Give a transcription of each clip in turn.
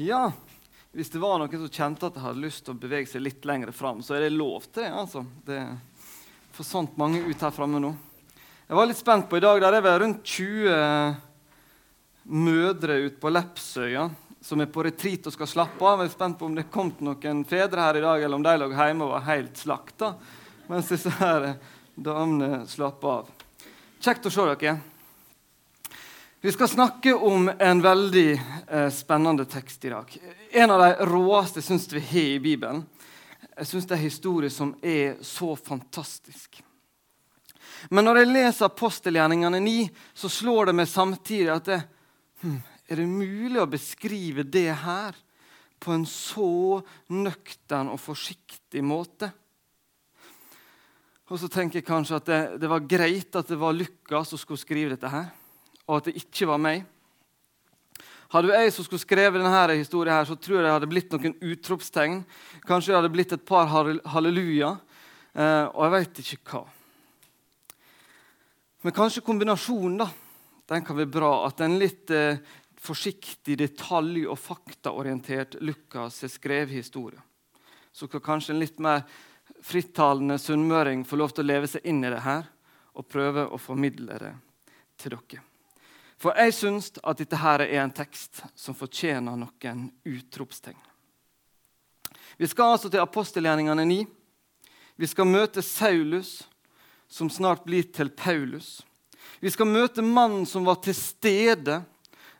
Ja, hvis det var noen som kjente at de hadde lyst til å bevege seg litt lenger fram, så er det lov til det. altså. Det forsvant mange ut her framme nå. Jeg var litt spent på i dag. Der er vel rundt 20 mødre ute på Lepsøya som er på retreat og skal slappe av. Jeg er spent på om det kom noen fedre her i dag, eller om de lå hjemme og var helt slakta mens disse her damene slapp av. Kjekt å se dere. Vi skal snakke om en veldig eh, spennende tekst i dag. En av de råeste syns vi har i Bibelen. Jeg syns det er en historie som er så fantastisk. Men når jeg leser apostelgjerningene 9, så slår det meg samtidig at det, hm, er det mulig å beskrive det her på en så nøktern og forsiktig måte? Og så tenker jeg kanskje at det, det var greit at det var Lukas som skulle skrive dette her og at det ikke var meg. Hadde jeg som skulle skrevet denne historien, her, så tror jeg det hadde blitt noen utropstegn. Kanskje det hadde blitt et par halleluja, eh, og jeg veit ikke hva. Men kanskje kombinasjonen da, den kan være bra. At en litt eh, forsiktig, detalj- og faktaorientert Lukas har skrevet historien. Så kan kanskje en litt mer frittalende sunnmøring få lov til å leve seg inn i det her og prøve å formidle det til dere. For jeg syns at dette her er en tekst som fortjener noen utropstegn. Vi skal altså til apostelgjerningene 9. Vi skal møte Saulus, som snart blir til Paulus. Vi skal møte mannen som var til stede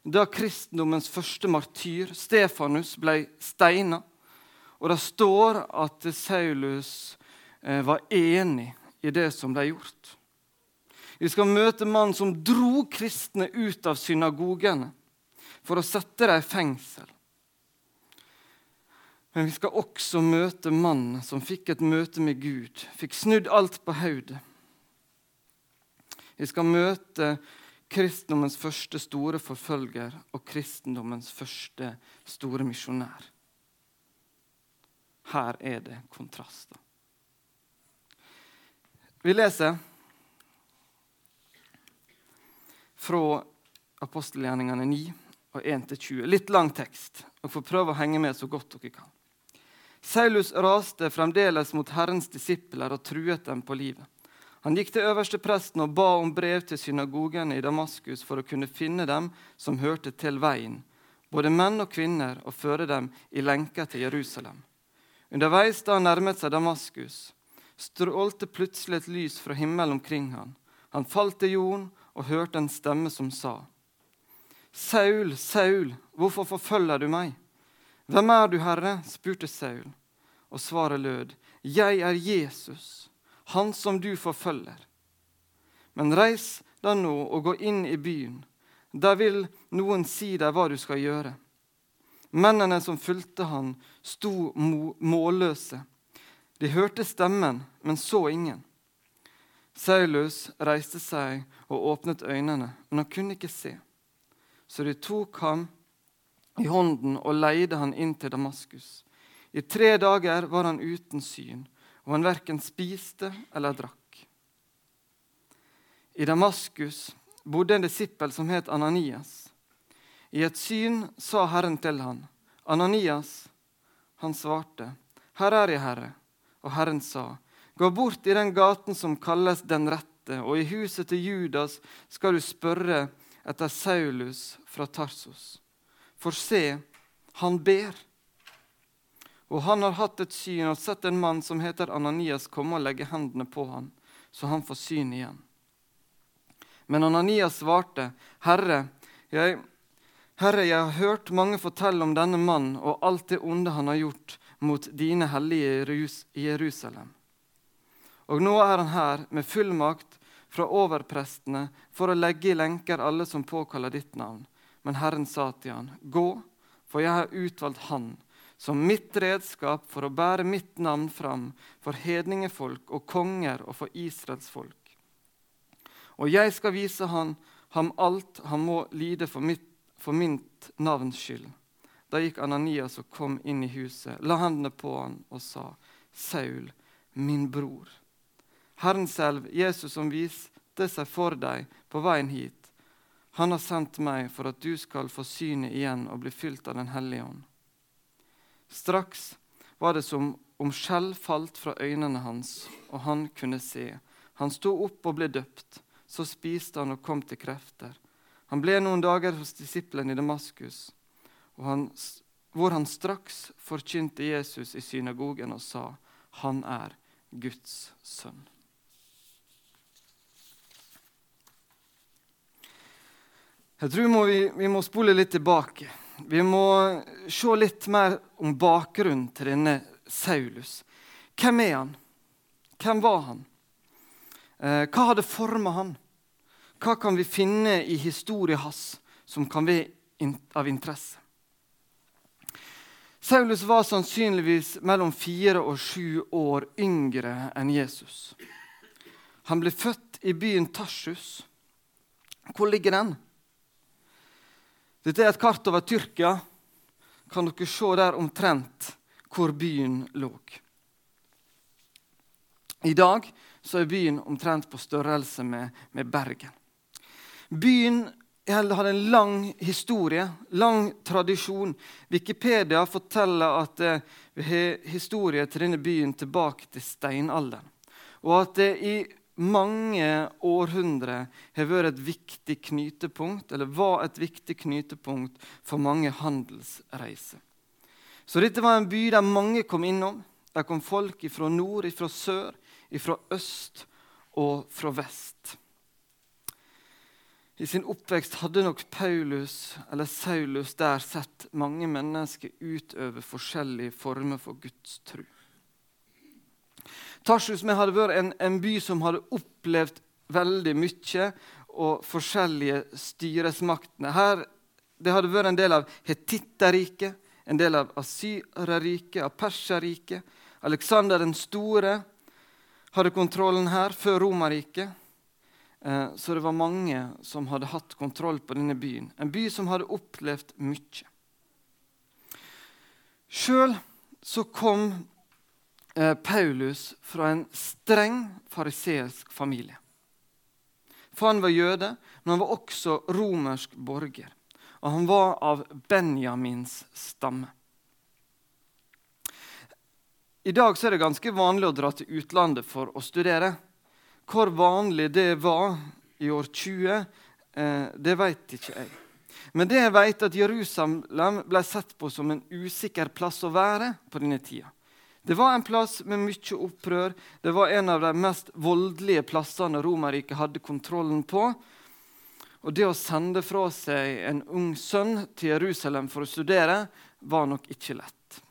da kristendommens første martyr, Stefanus, ble steina. Og det står at Saulus eh, var enig i det som ble gjort. Vi skal møte mannen som dro kristne ut av synagogene for å sette dem i fengsel. Men vi skal også møte mannen som fikk et møte med Gud, fikk snudd alt på hodet. Vi skal møte kristendommens første store forfølger og kristendommens første store misjonær. Her er det kontraster. Vi leser fra apostelgjerningene 9 og 1-20. Litt lang tekst, og får prøve å henge med så godt dere kan. Saulus raste fremdeles mot Herrens disipler og truet dem på livet. Han gikk til øverstepresten og ba om brev til synagogene i Damaskus for å kunne finne dem som hørte til veien, både menn og kvinner, og føre dem i lenker til Jerusalem. Underveis da han nærmet seg Damaskus, strålte plutselig et lys fra himmelen omkring han. Han falt til jorden og hørte en stemme som sa, Saul, Saul, hvorfor forfølger du meg? Hvem er du, Herre? spurte Saul, og svaret lød, Jeg er Jesus, han som du forfølger. Men reis deg nå og gå inn i byen. Der vil noen si deg hva du skal gjøre. Mennene som fulgte han, sto målløse. De hørte stemmen, men så ingen. Saulus reiste seg og åpnet øynene, men han kunne ikke se. Så de tok ham i hånden og leide han inn til Damaskus. I tre dager var han uten syn, og han verken spiste eller drakk. I Damaskus bodde en disippel som het Ananias. I et syn sa Herren til han, 'Ananias.' Han svarte, 'Her er jeg, Herre.' Og Herren sa, Gå bort i den gaten som kalles Den rette, og i huset til Judas skal du spørre etter Saulus fra Tarsos. For se, han ber. Og han har hatt et syn og sett en mann som heter Ananias, komme og legge hendene på han, så han får syn igjen. Men Ananias svarte, Herre, jeg, Herre, jeg har hørt mange fortelle om denne mannen og alt det onde han har gjort mot dine hellige i Jerusalem. Og nå er han her med fullmakt fra overprestene for å legge i lenker alle som påkaller ditt navn. Men Herren sa til han, Gå, for jeg har utvalgt han som mitt redskap for å bære mitt navn fram for hedningefolk og konger og for Israels folk. Og jeg skal vise han, ham alt han må lide for mitt, for mitt navns skyld. Da gikk Ananias og kom inn i huset, la hendene på han og sa, Saul, min bror. Herren selv, Jesus som viste seg for deg på veien hit, Han har sendt meg for at du skal få synet igjen og bli fylt av Den hellige ånd. Straks var det som om skjell falt fra øynene hans, og han kunne se. Han sto opp og ble døpt. Så spiste han og kom til krefter. Han ble noen dager hos disiplene i Damaskus, han, hvor han straks forkynte Jesus i synagogen og sa, 'Han er Guds sønn'. Jeg tror må vi, vi, må spole litt tilbake. Vi må se litt mer om bakgrunnen til denne Saulus. Hvem er han? Hvem var han? Eh, hva hadde forma han? Hva kan vi finne i historien hans som kan være av interesse? Saulus var sannsynligvis mellom fire og sju år yngre enn Jesus. Han ble født i byen Tarsus. Hvor ligger den? Dette er et kart over Tyrkia. Kan dere se der omtrent hvor byen lå? I dag er byen omtrent på størrelse med, med Bergen. Byen hadde en lang historie, lang tradisjon. Wikipedia forteller at vi har historie til denne byen tilbake til steinalderen. Og at det i mange århundrer har vært et viktig knytepunkt, eller var et viktig knytepunkt for mange handelsreiser. Så dette var en by der mange kom innom. Der kom folk fra nord, fra sør, fra øst og fra vest. I sin oppvekst hadde nok Paulus eller Saulus der sett mange mennesker utøve forskjellige former for Guds tro. Tarsus hadde vært en, en, by som hadde opplevd veldig mye og forskjellige styresmaktene. Her, det hadde vært en del av Hetitterriket, en del av Asyreriket, av Perserriket. Aleksander den store hadde kontrollen her før Romerriket. Eh, så det var mange som hadde hatt kontroll på denne byen. En by som hadde opplevd mye. Sjøl så kom Paulus fra en streng fariseisk familie. For han var jøde, men han var også romersk borger. Og han var av Benjamins stamme. I dag er det ganske vanlig å dra til utlandet for å studere. Hvor vanlig det var i år 20, eh, det vet ikke jeg. Men det jeg vet at Jerusalem ble sett på som en usikker plass å være på denne tida. Det var en plass med mye opprør. Det var en av de mest voldelige plassene Romerriket hadde kontrollen på. Og det å sende fra seg en ung sønn til Jerusalem for å studere var nok ikke lett.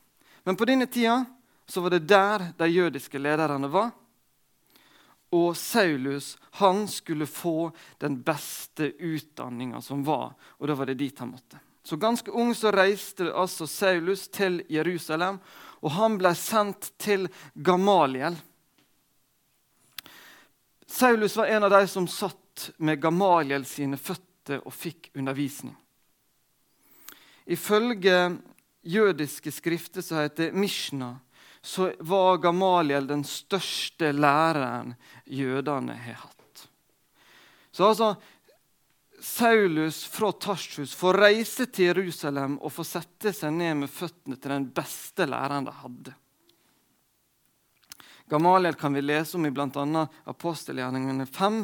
Men på denne tida så var det der de jødiske lederne var. Og Saulus han skulle få den beste utdanninga som var, og da var det dit han måtte. Så ganske ung så reiste altså Saulus til Jerusalem, og han ble sendt til Gamaliel. Saulus var en av de som satt med Gamaliel sine føtter og fikk undervisning. Ifølge jødiske skrifter som heter Mishna, så var Gamaliel den største læreren jødene har hatt. Så altså, Saulus fra Tarsus får reise til Jerusalem og få sette seg ned med føttene til den beste læreren de hadde. Gamaliel kan vi lese om i bl.a. apostelgjerningene 5,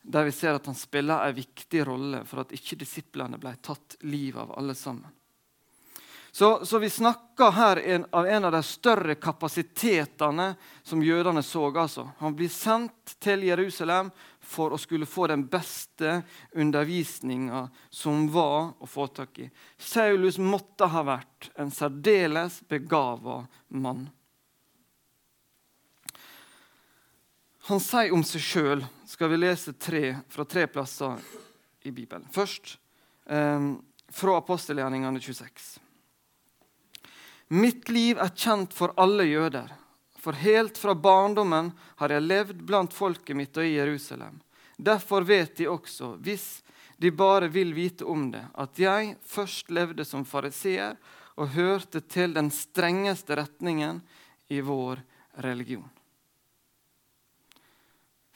der vi ser at han spiller en viktig rolle for at ikke disiplene ble tatt livet av alle sammen. Så, så, vi snakker her en, av en av de større kapasitetene som jødene så. Altså. Han blir sendt til Jerusalem for å skulle få den beste undervisninga som var å få tak i. Saulus måtte ha vært en særdeles begava mann. Han sier om seg sjøl, skal vi lese tre, fra tre plasser i Bibelen. Først eh, fra apostelgjerningene 26. Mitt liv er kjent for alle jøder, for helt fra barndommen har jeg levd blant folket mitt og i Jerusalem. Derfor vet de også, hvis de bare vil vite om det, at jeg først levde som fariseer og hørte til den strengeste retningen i vår religion.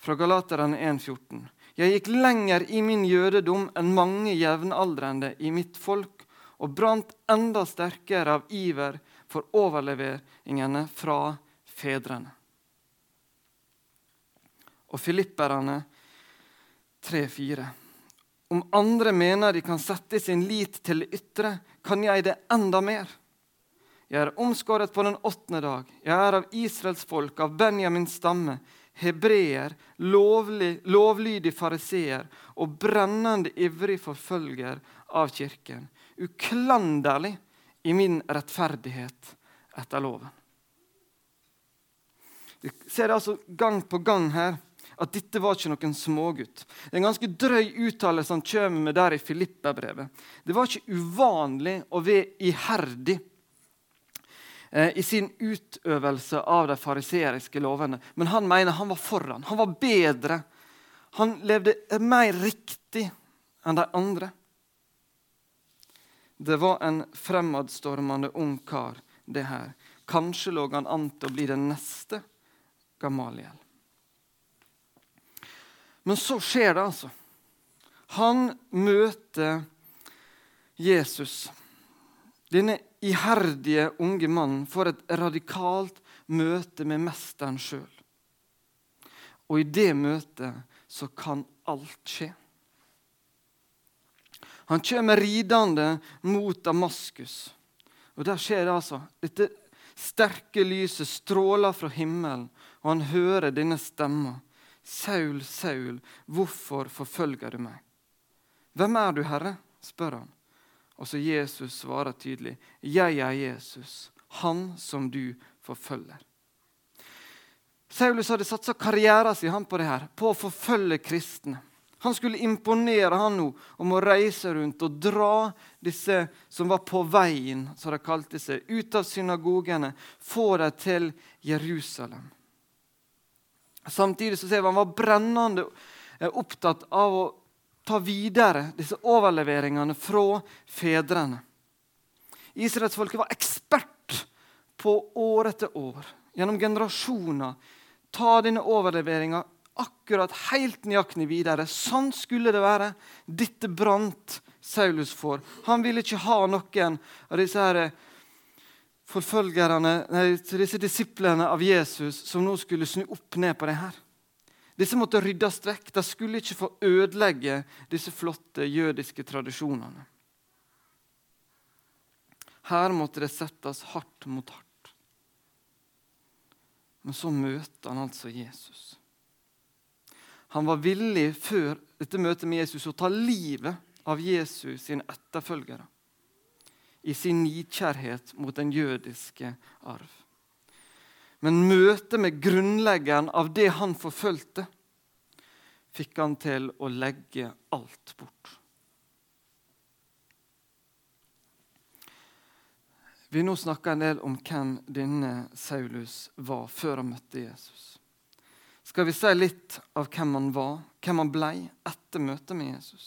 Fra Galaterne 1,14.: Jeg gikk lenger i min jødedom enn mange jevnaldrende i mitt folk, og brant enda sterkere av iver for overleveringene fra fedrene. Og filipperne 3-4. Om andre mener de kan sette sin lit til det ytre, kan jeg det enda mer. Jeg er omskåret på den åttende dag. Jeg er av Israels folk, av Benjamins stamme, hebreer, lovlig, lovlydig fariseer og brennende ivrig forfølger av kirken. Uklanderlig i min rettferdighet etter loven. Du ser altså gang på gang her at dette var ikke noen smågutt. Det er en ganske drøy uttalelse han kommer med der i Filippa-brevet. Det var ikke uvanlig å være iherdig eh, i sin utøvelse av de fariseriske lovene. Men han mener han var foran. Han var bedre. Han levde mer riktig enn de andre. Det var en fremadstormende ung kar, det her. Kanskje lå han an til å bli den neste Gamaliel. Men så skjer det, altså. Han møter Jesus. Denne iherdige unge mannen får et radikalt møte med mesteren sjøl. Og i det møtet så kan alt skje. Han kommer ridende mot Damaskus. Og der skjer det altså. Dette sterke lyset stråler fra himmelen, og han hører denne stemma. Saul, Saul, hvorfor forfølger du meg? Hvem er du, Herre? spør han. Og så Jesus svarer tydelig, Jeg er Jesus, han som du forfølger. Saulus hadde satsa karrieren sin på det her, på å forfølge kristne. Han skulle imponere han nå om å reise rundt og dra disse som var på veien, som de kalte seg, ut av synagogene, få dem til Jerusalem. Samtidig så ser vi han var brennende eh, opptatt av å ta videre disse overleveringene fra fedrene. Israelsfolket var ekspert på år etter år, gjennom generasjoner, ta denne overleveringa akkurat helt nøyaktig videre. Sånn skulle det være. Dette brant Saulus for. Han ville ikke ha noen av disse her forfølgerne, nei, disse disiplene av Jesus som nå skulle snu opp ned på det her. Disse måtte ryddes vekk. De skulle ikke få ødelegge disse flotte jødiske tradisjonene. Her måtte det settes hardt mot hardt. Men så møter han altså Jesus. Han var villig før dette møtet med Jesus å ta livet av Jesus sine etterfølgere i sin nidkjærhet mot den jødiske arv. Men møtet med grunnleggeren av det han forfulgte, fikk han til å legge alt bort. Vi nå snakker en del om hvem denne Saulus var før han møtte Jesus. Skal vi si litt av hvem han var, hvem han ble etter møtet med Jesus?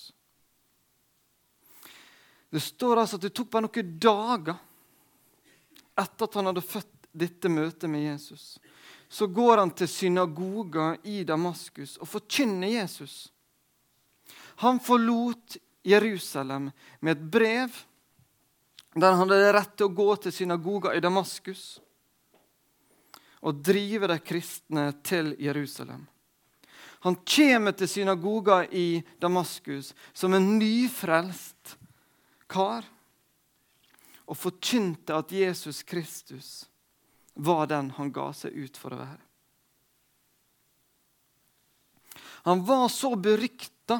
Det står altså at det tok bare noen dager etter at han hadde født dette møtet med Jesus. Så går han til synagoga i Damaskus og forkynner Jesus. Han forlot Jerusalem med et brev der han hadde rett til å gå til synagoga i Damaskus og drive de kristne til Jerusalem. Han kommer til synagoga i Damaskus som en nyfrelst kar og forkynte at Jesus Kristus var den han ga seg ut for å være. Han var så berykta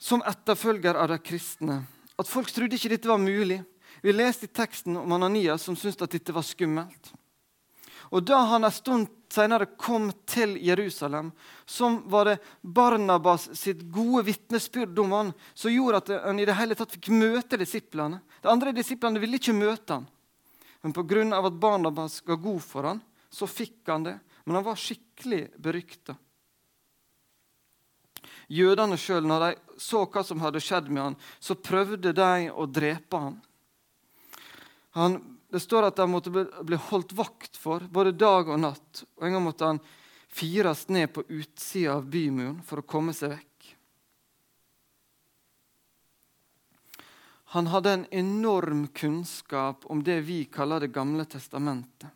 som etterfølger av de kristne at folk trodde ikke dette var mulig. Vi leste i teksten om Ananias som syntes at dette var skummelt. Og Da han en stund senere kom til Jerusalem, som var det Barnabas sitt gode vitnesbyrd om han, som gjorde at han i det hele tatt fikk møte disiplene. De andre disiplene ville ikke møte han. Men pga. at Barnabas ga god for han, så fikk han det. Men han var skikkelig berykta. Jødene sjøl, når de så hva som hadde skjedd med han, så prøvde de å drepe han. Han det står at han måtte bli holdt vakt for både dag og natt. Og En gang måtte han fires ned på utsida av bymuren for å komme seg vekk. Han hadde en enorm kunnskap om det vi kaller Det gamle testamentet.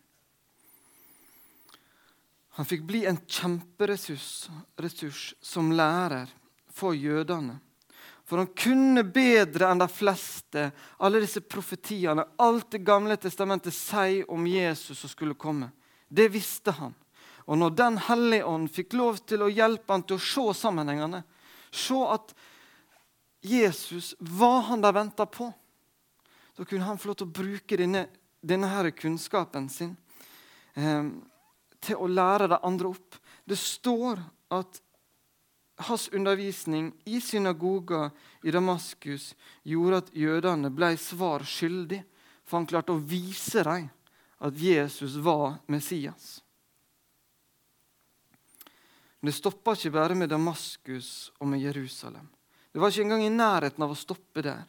Han fikk bli en kjemperessurs ressurs som lærer for jødene. For han kunne bedre enn de fleste alle disse profetiene, alt Det gamle testamentet sier om Jesus som skulle komme. Det visste han. Og når Den hellige ånd fikk lov til å hjelpe han til å se sammenhengene, se at Jesus var han de venta på, da kunne han få lov til å bruke denne, denne her kunnskapen sin eh, til å lære de andre opp. Det står at hans undervisning i synagoga i Damaskus gjorde at jødene ble svar skyldig, for han klarte å vise dem at Jesus var Messias. Men det stoppa ikke bare med Damaskus og med Jerusalem. Det var ikke engang i nærheten av å stoppe der.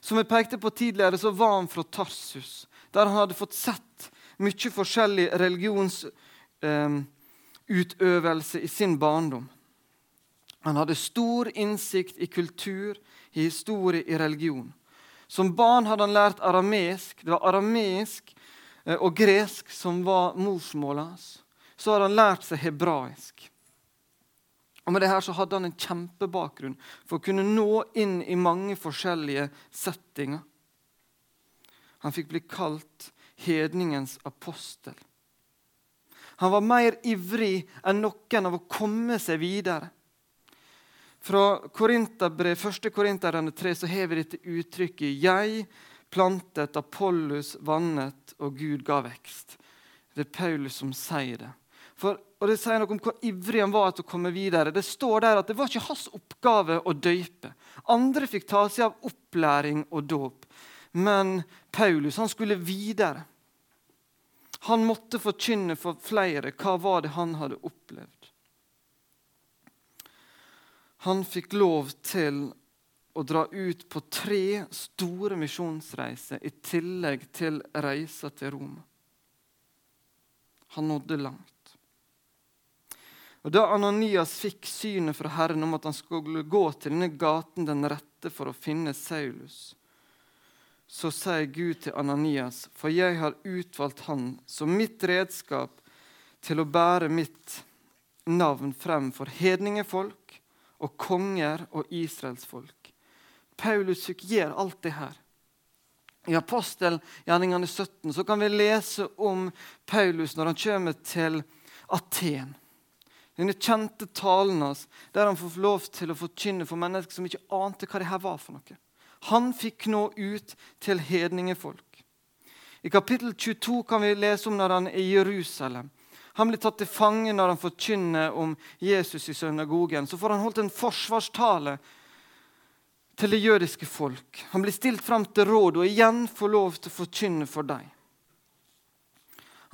Som jeg pekte på tidligere, så var han fra Tarsus, der han hadde fått sett mye forskjellig religionsutøvelse eh, i sin barndom. Han hadde stor innsikt i kultur, i historie, i religion. Som barn hadde han lært arameisk. Det var arameisk eh, og gresk som var morsmålet hans. Så hadde han lært seg hebraisk. Og Med det her så hadde han en kjempebakgrunn for å kunne nå inn i mange forskjellige settinger. Han fikk bli kalt hedningens apostel. Han var mer ivrig enn noen av å komme seg videre. Fra Korinterbrev, 1. Korinterne 3 så har vi dette uttrykket 'Jeg plantet, Apollos vannet, og Gud ga vekst'. Det er Paulus som sier det. For, og Det sier noe om hvor ivrig han var til å komme videre. Det står der at det var ikke hans oppgave å døype. Andre fikk ta seg av opplæring og dåp. Men Paulus han skulle videre. Han måtte forkynne for flere hva var det han hadde opplevd. Han fikk lov til å dra ut på tre store misjonsreiser i tillegg til reiser til Roma. Han nådde langt. Og Da Ananias fikk synet fra Herren om at han skulle gå til denne gaten den rette for å finne Saulus, så sier Gud til Ananias, for jeg har utvalgt han som mitt redskap til å bære mitt navn frem for hedningefolk og konger og israelsfolk. Paulus gjør alt det her. I apostelgjerningene 17 så kan vi lese om Paulus når han kommer til Aten. Denne kjente talen hans, der han får lov til å forkynne for mennesker som ikke ante hva det her var for noe. Han fikk nå ut til hedningefolk. I kapittel 22 kan vi lese om når han er i Jerusalem. Han blir tatt til fange når han forkynner om Jesus i synagogen. Så får han holdt en forsvarstale til det jødiske folk. Han blir stilt fram til råd og igjen får lov til å forkynne for dem.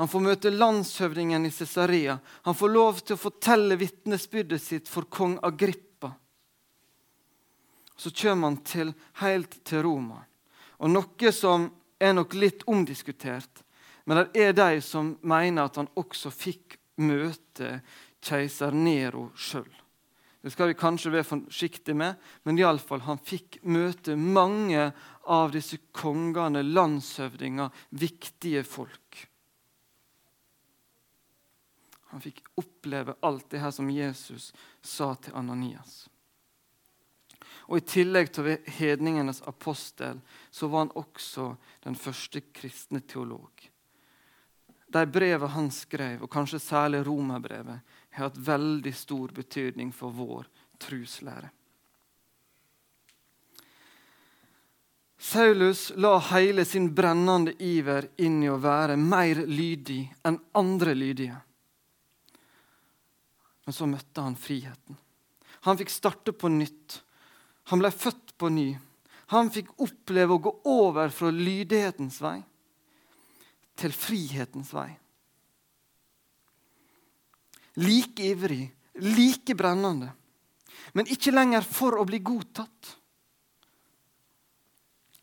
Han får møte landshøvdingen i Cesarea. Han får lov til å fortelle vitnesbyrdet sitt for kong Agrippa. Så kommer han til, helt til Roma. Og noe som er nok litt omdiskutert, men det er de som mener at han også fikk møte keiser Nero sjøl. Det skal vi kanskje være forsiktige med, men i alle fall, han fikk møte mange av disse kongene, landshøvdinger, viktige folk. Han fikk oppleve alt det her som Jesus sa til Ananias. Og I tillegg til å være hedningenes apostel så var han også den første kristne teolog. De brevene han skrev, og kanskje særlig romerbrevet, har hatt veldig stor betydning for vår truslære. Saulus la hele sin brennende iver inn i å være mer lydig enn andre lydige. Men så møtte han friheten. Han fikk starte på nytt. Han ble født på ny. Han fikk oppleve å gå over fra lydighetens vei til frihetens vei. Like ivrig, like brennende, men ikke lenger for å bli godtatt.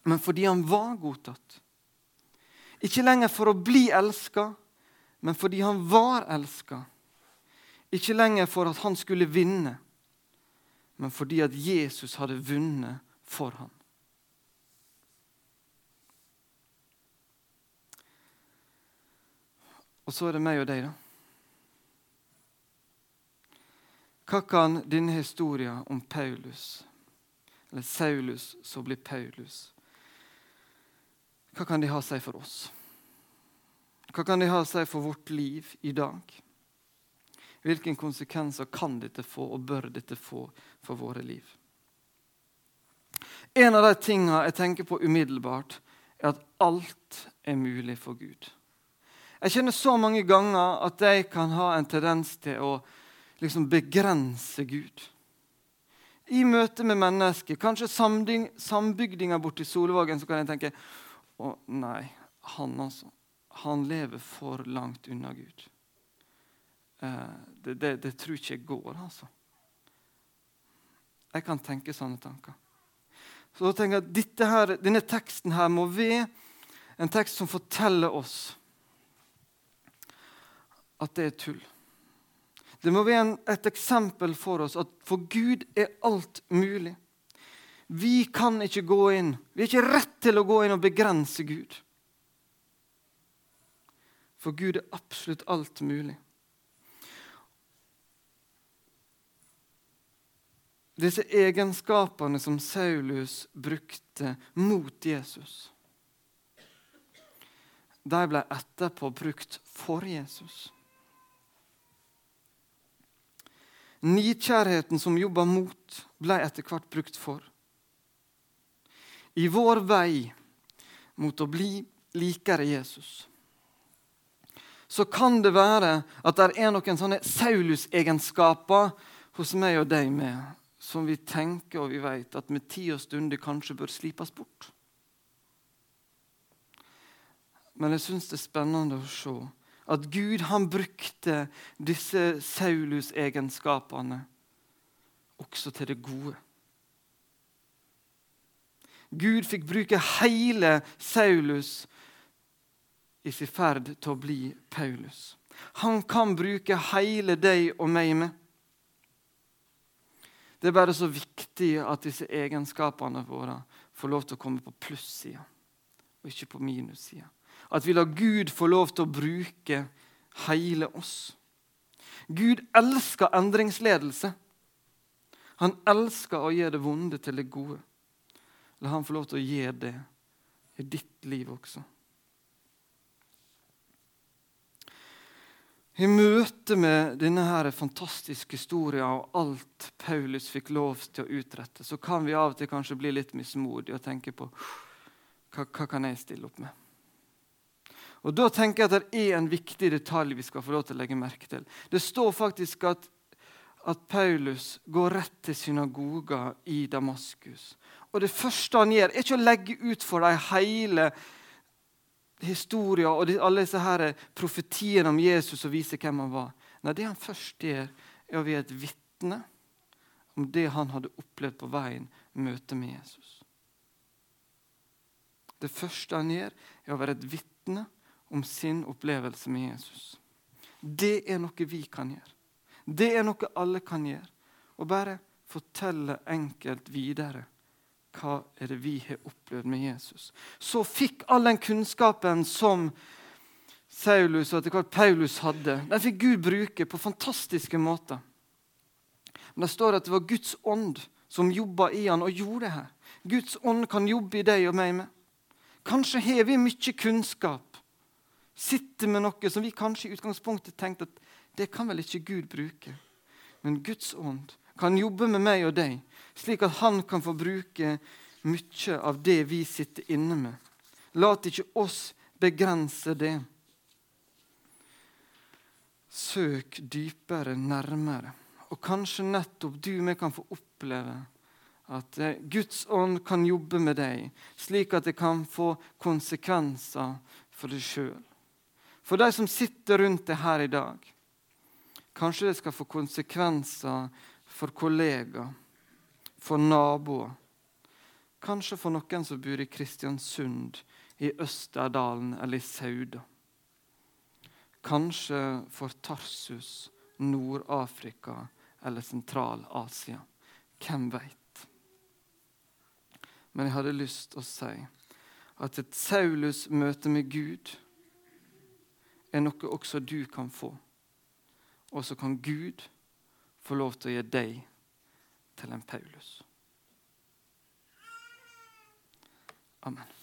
Men fordi han var godtatt. Ikke lenger for å bli elska, men fordi han var elska. Ikke lenger for at han skulle vinne, men fordi at Jesus hadde vunnet for ham. Og så er det meg og deg, da. Hva kan denne historien om Paulus, eller Saulus som blir Paulus, hva kan de ha å si for oss? Hva kan de ha å si for vårt liv i dag? Hvilke konsekvenser kan dette få, og bør dette få, for våre liv? En av de tingene jeg tenker på umiddelbart, er at alt er mulig for Gud. Jeg kjenner så mange ganger at jeg kan ha en tendens til å liksom begrense Gud. I møte med mennesker, kanskje sambygdinger borti Solvågen, så kan jeg tenke å nei, han altså. Han lever for langt unna Gud. Eh, det, det, det tror ikke jeg går, altså. Jeg kan tenke sånne tanker. Så da tenker jeg at her, Denne teksten her må være en tekst som forteller oss at det er tull. Det må være et eksempel for oss at for Gud er alt mulig. Vi kan ikke gå inn. Vi har ikke rett til å gå inn og begrense Gud. For Gud er absolutt alt mulig. Disse egenskapene som Saulus brukte mot Jesus, de ble etterpå brukt for Jesus. Nidkjærheten som jobba mot, ble etter hvert brukt for. I vår vei mot å bli likere Jesus så kan det være at det er noen sånne Saulus-egenskaper hos meg og deg med, som vi tenker og vi vet at med tid og stunder kanskje bør slipes bort. Men jeg syns det er spennende å se at Gud han brukte disse Saulus-egenskapene også til det gode. Gud fikk bruke hele Saulus i sin ferd til å bli Paulus. Han kan bruke hele deg og meg med. Det er bare så viktig at disse egenskapene våre får lov til å komme på plussida, og ikke på minussida. At vi lar Gud få lov til å bruke hele oss. Gud elsker endringsledelse. Han elsker å gjøre det vonde til det gode. La han få lov til å gjøre det i ditt liv også. I møte med denne her fantastiske historien og alt Paulus fikk lov til å utrette, så kan vi av og til kanskje bli litt mismodige og tenke på hva, hva kan jeg stille opp med? Og Da tenker jeg at det er en viktig detalj vi skal få lov til å legge merke til. Det står faktisk at, at Paulus går rett til synagoga i Damaskus. Og Det første han gjør, er ikke å legge ut for dem hele historien og alle disse her profetiene om Jesus og vise hvem han var. Nei, Det han først gjør, er å være et vitne om det han hadde opplevd på veien møte med Jesus. Det første han gjør, er å være et vitne om sin opplevelse med Jesus. Det er noe vi kan gjøre. Det er noe alle kan gjøre. Og bare fortelle enkelt videre hva er det vi har opplevd med Jesus. Så fikk all den kunnskapen som Saulus og etter hvert Paulus hadde, den fikk Gud bruke på fantastiske måter. Men Det står at det var Guds ånd som jobba i han og gjorde det her. Guds ånd kan jobbe i deg og meg med. Kanskje har vi mye kunnskap sitter med noe som vi kanskje i utgangspunktet tenkte at det kan vel ikke Gud bruke. Men Guds ånd kan jobbe med meg og deg, slik at han kan få bruke mye av det vi sitter inne med. Lat ikke oss begrense det. Søk dypere, nærmere. Og kanskje nettopp du vi kan få oppleve at eh, Guds ånd kan jobbe med deg, slik at det kan få konsekvenser for deg sjøl. For de som sitter rundt det her i dag. Kanskje det skal få konsekvenser for kollegaer, for naboer. Kanskje for noen som bor i Kristiansund, i Østerdalen eller i Sauda. Kanskje for Tarsus Nord-Afrika eller Sentral-Asia. Hvem veit? Men jeg hadde lyst til å si at et Saulus-møte med Gud er noe også du kan få. Og så kan Gud få lov til å gi deg til en Paulus. Amen.